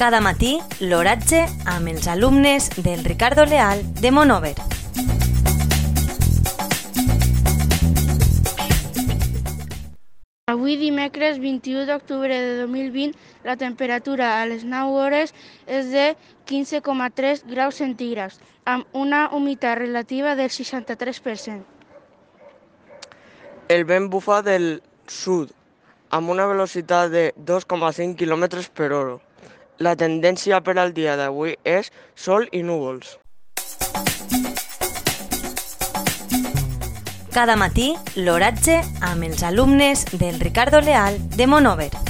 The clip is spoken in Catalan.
Cada matí, l'oratge amb els alumnes del Ricardo Leal de Monover. Avui dimecres 21 d'octubre de 2020 la temperatura a les 9 hores és de 15,3 graus centígrads amb una humitat relativa del 63%. El vent bufa del sud amb una velocitat de 2,5 km per hora. La tendència per al dia d'avui és sol i núvols. Cada matí, l'oratge amb els alumnes del Ricardo Leal de Monover.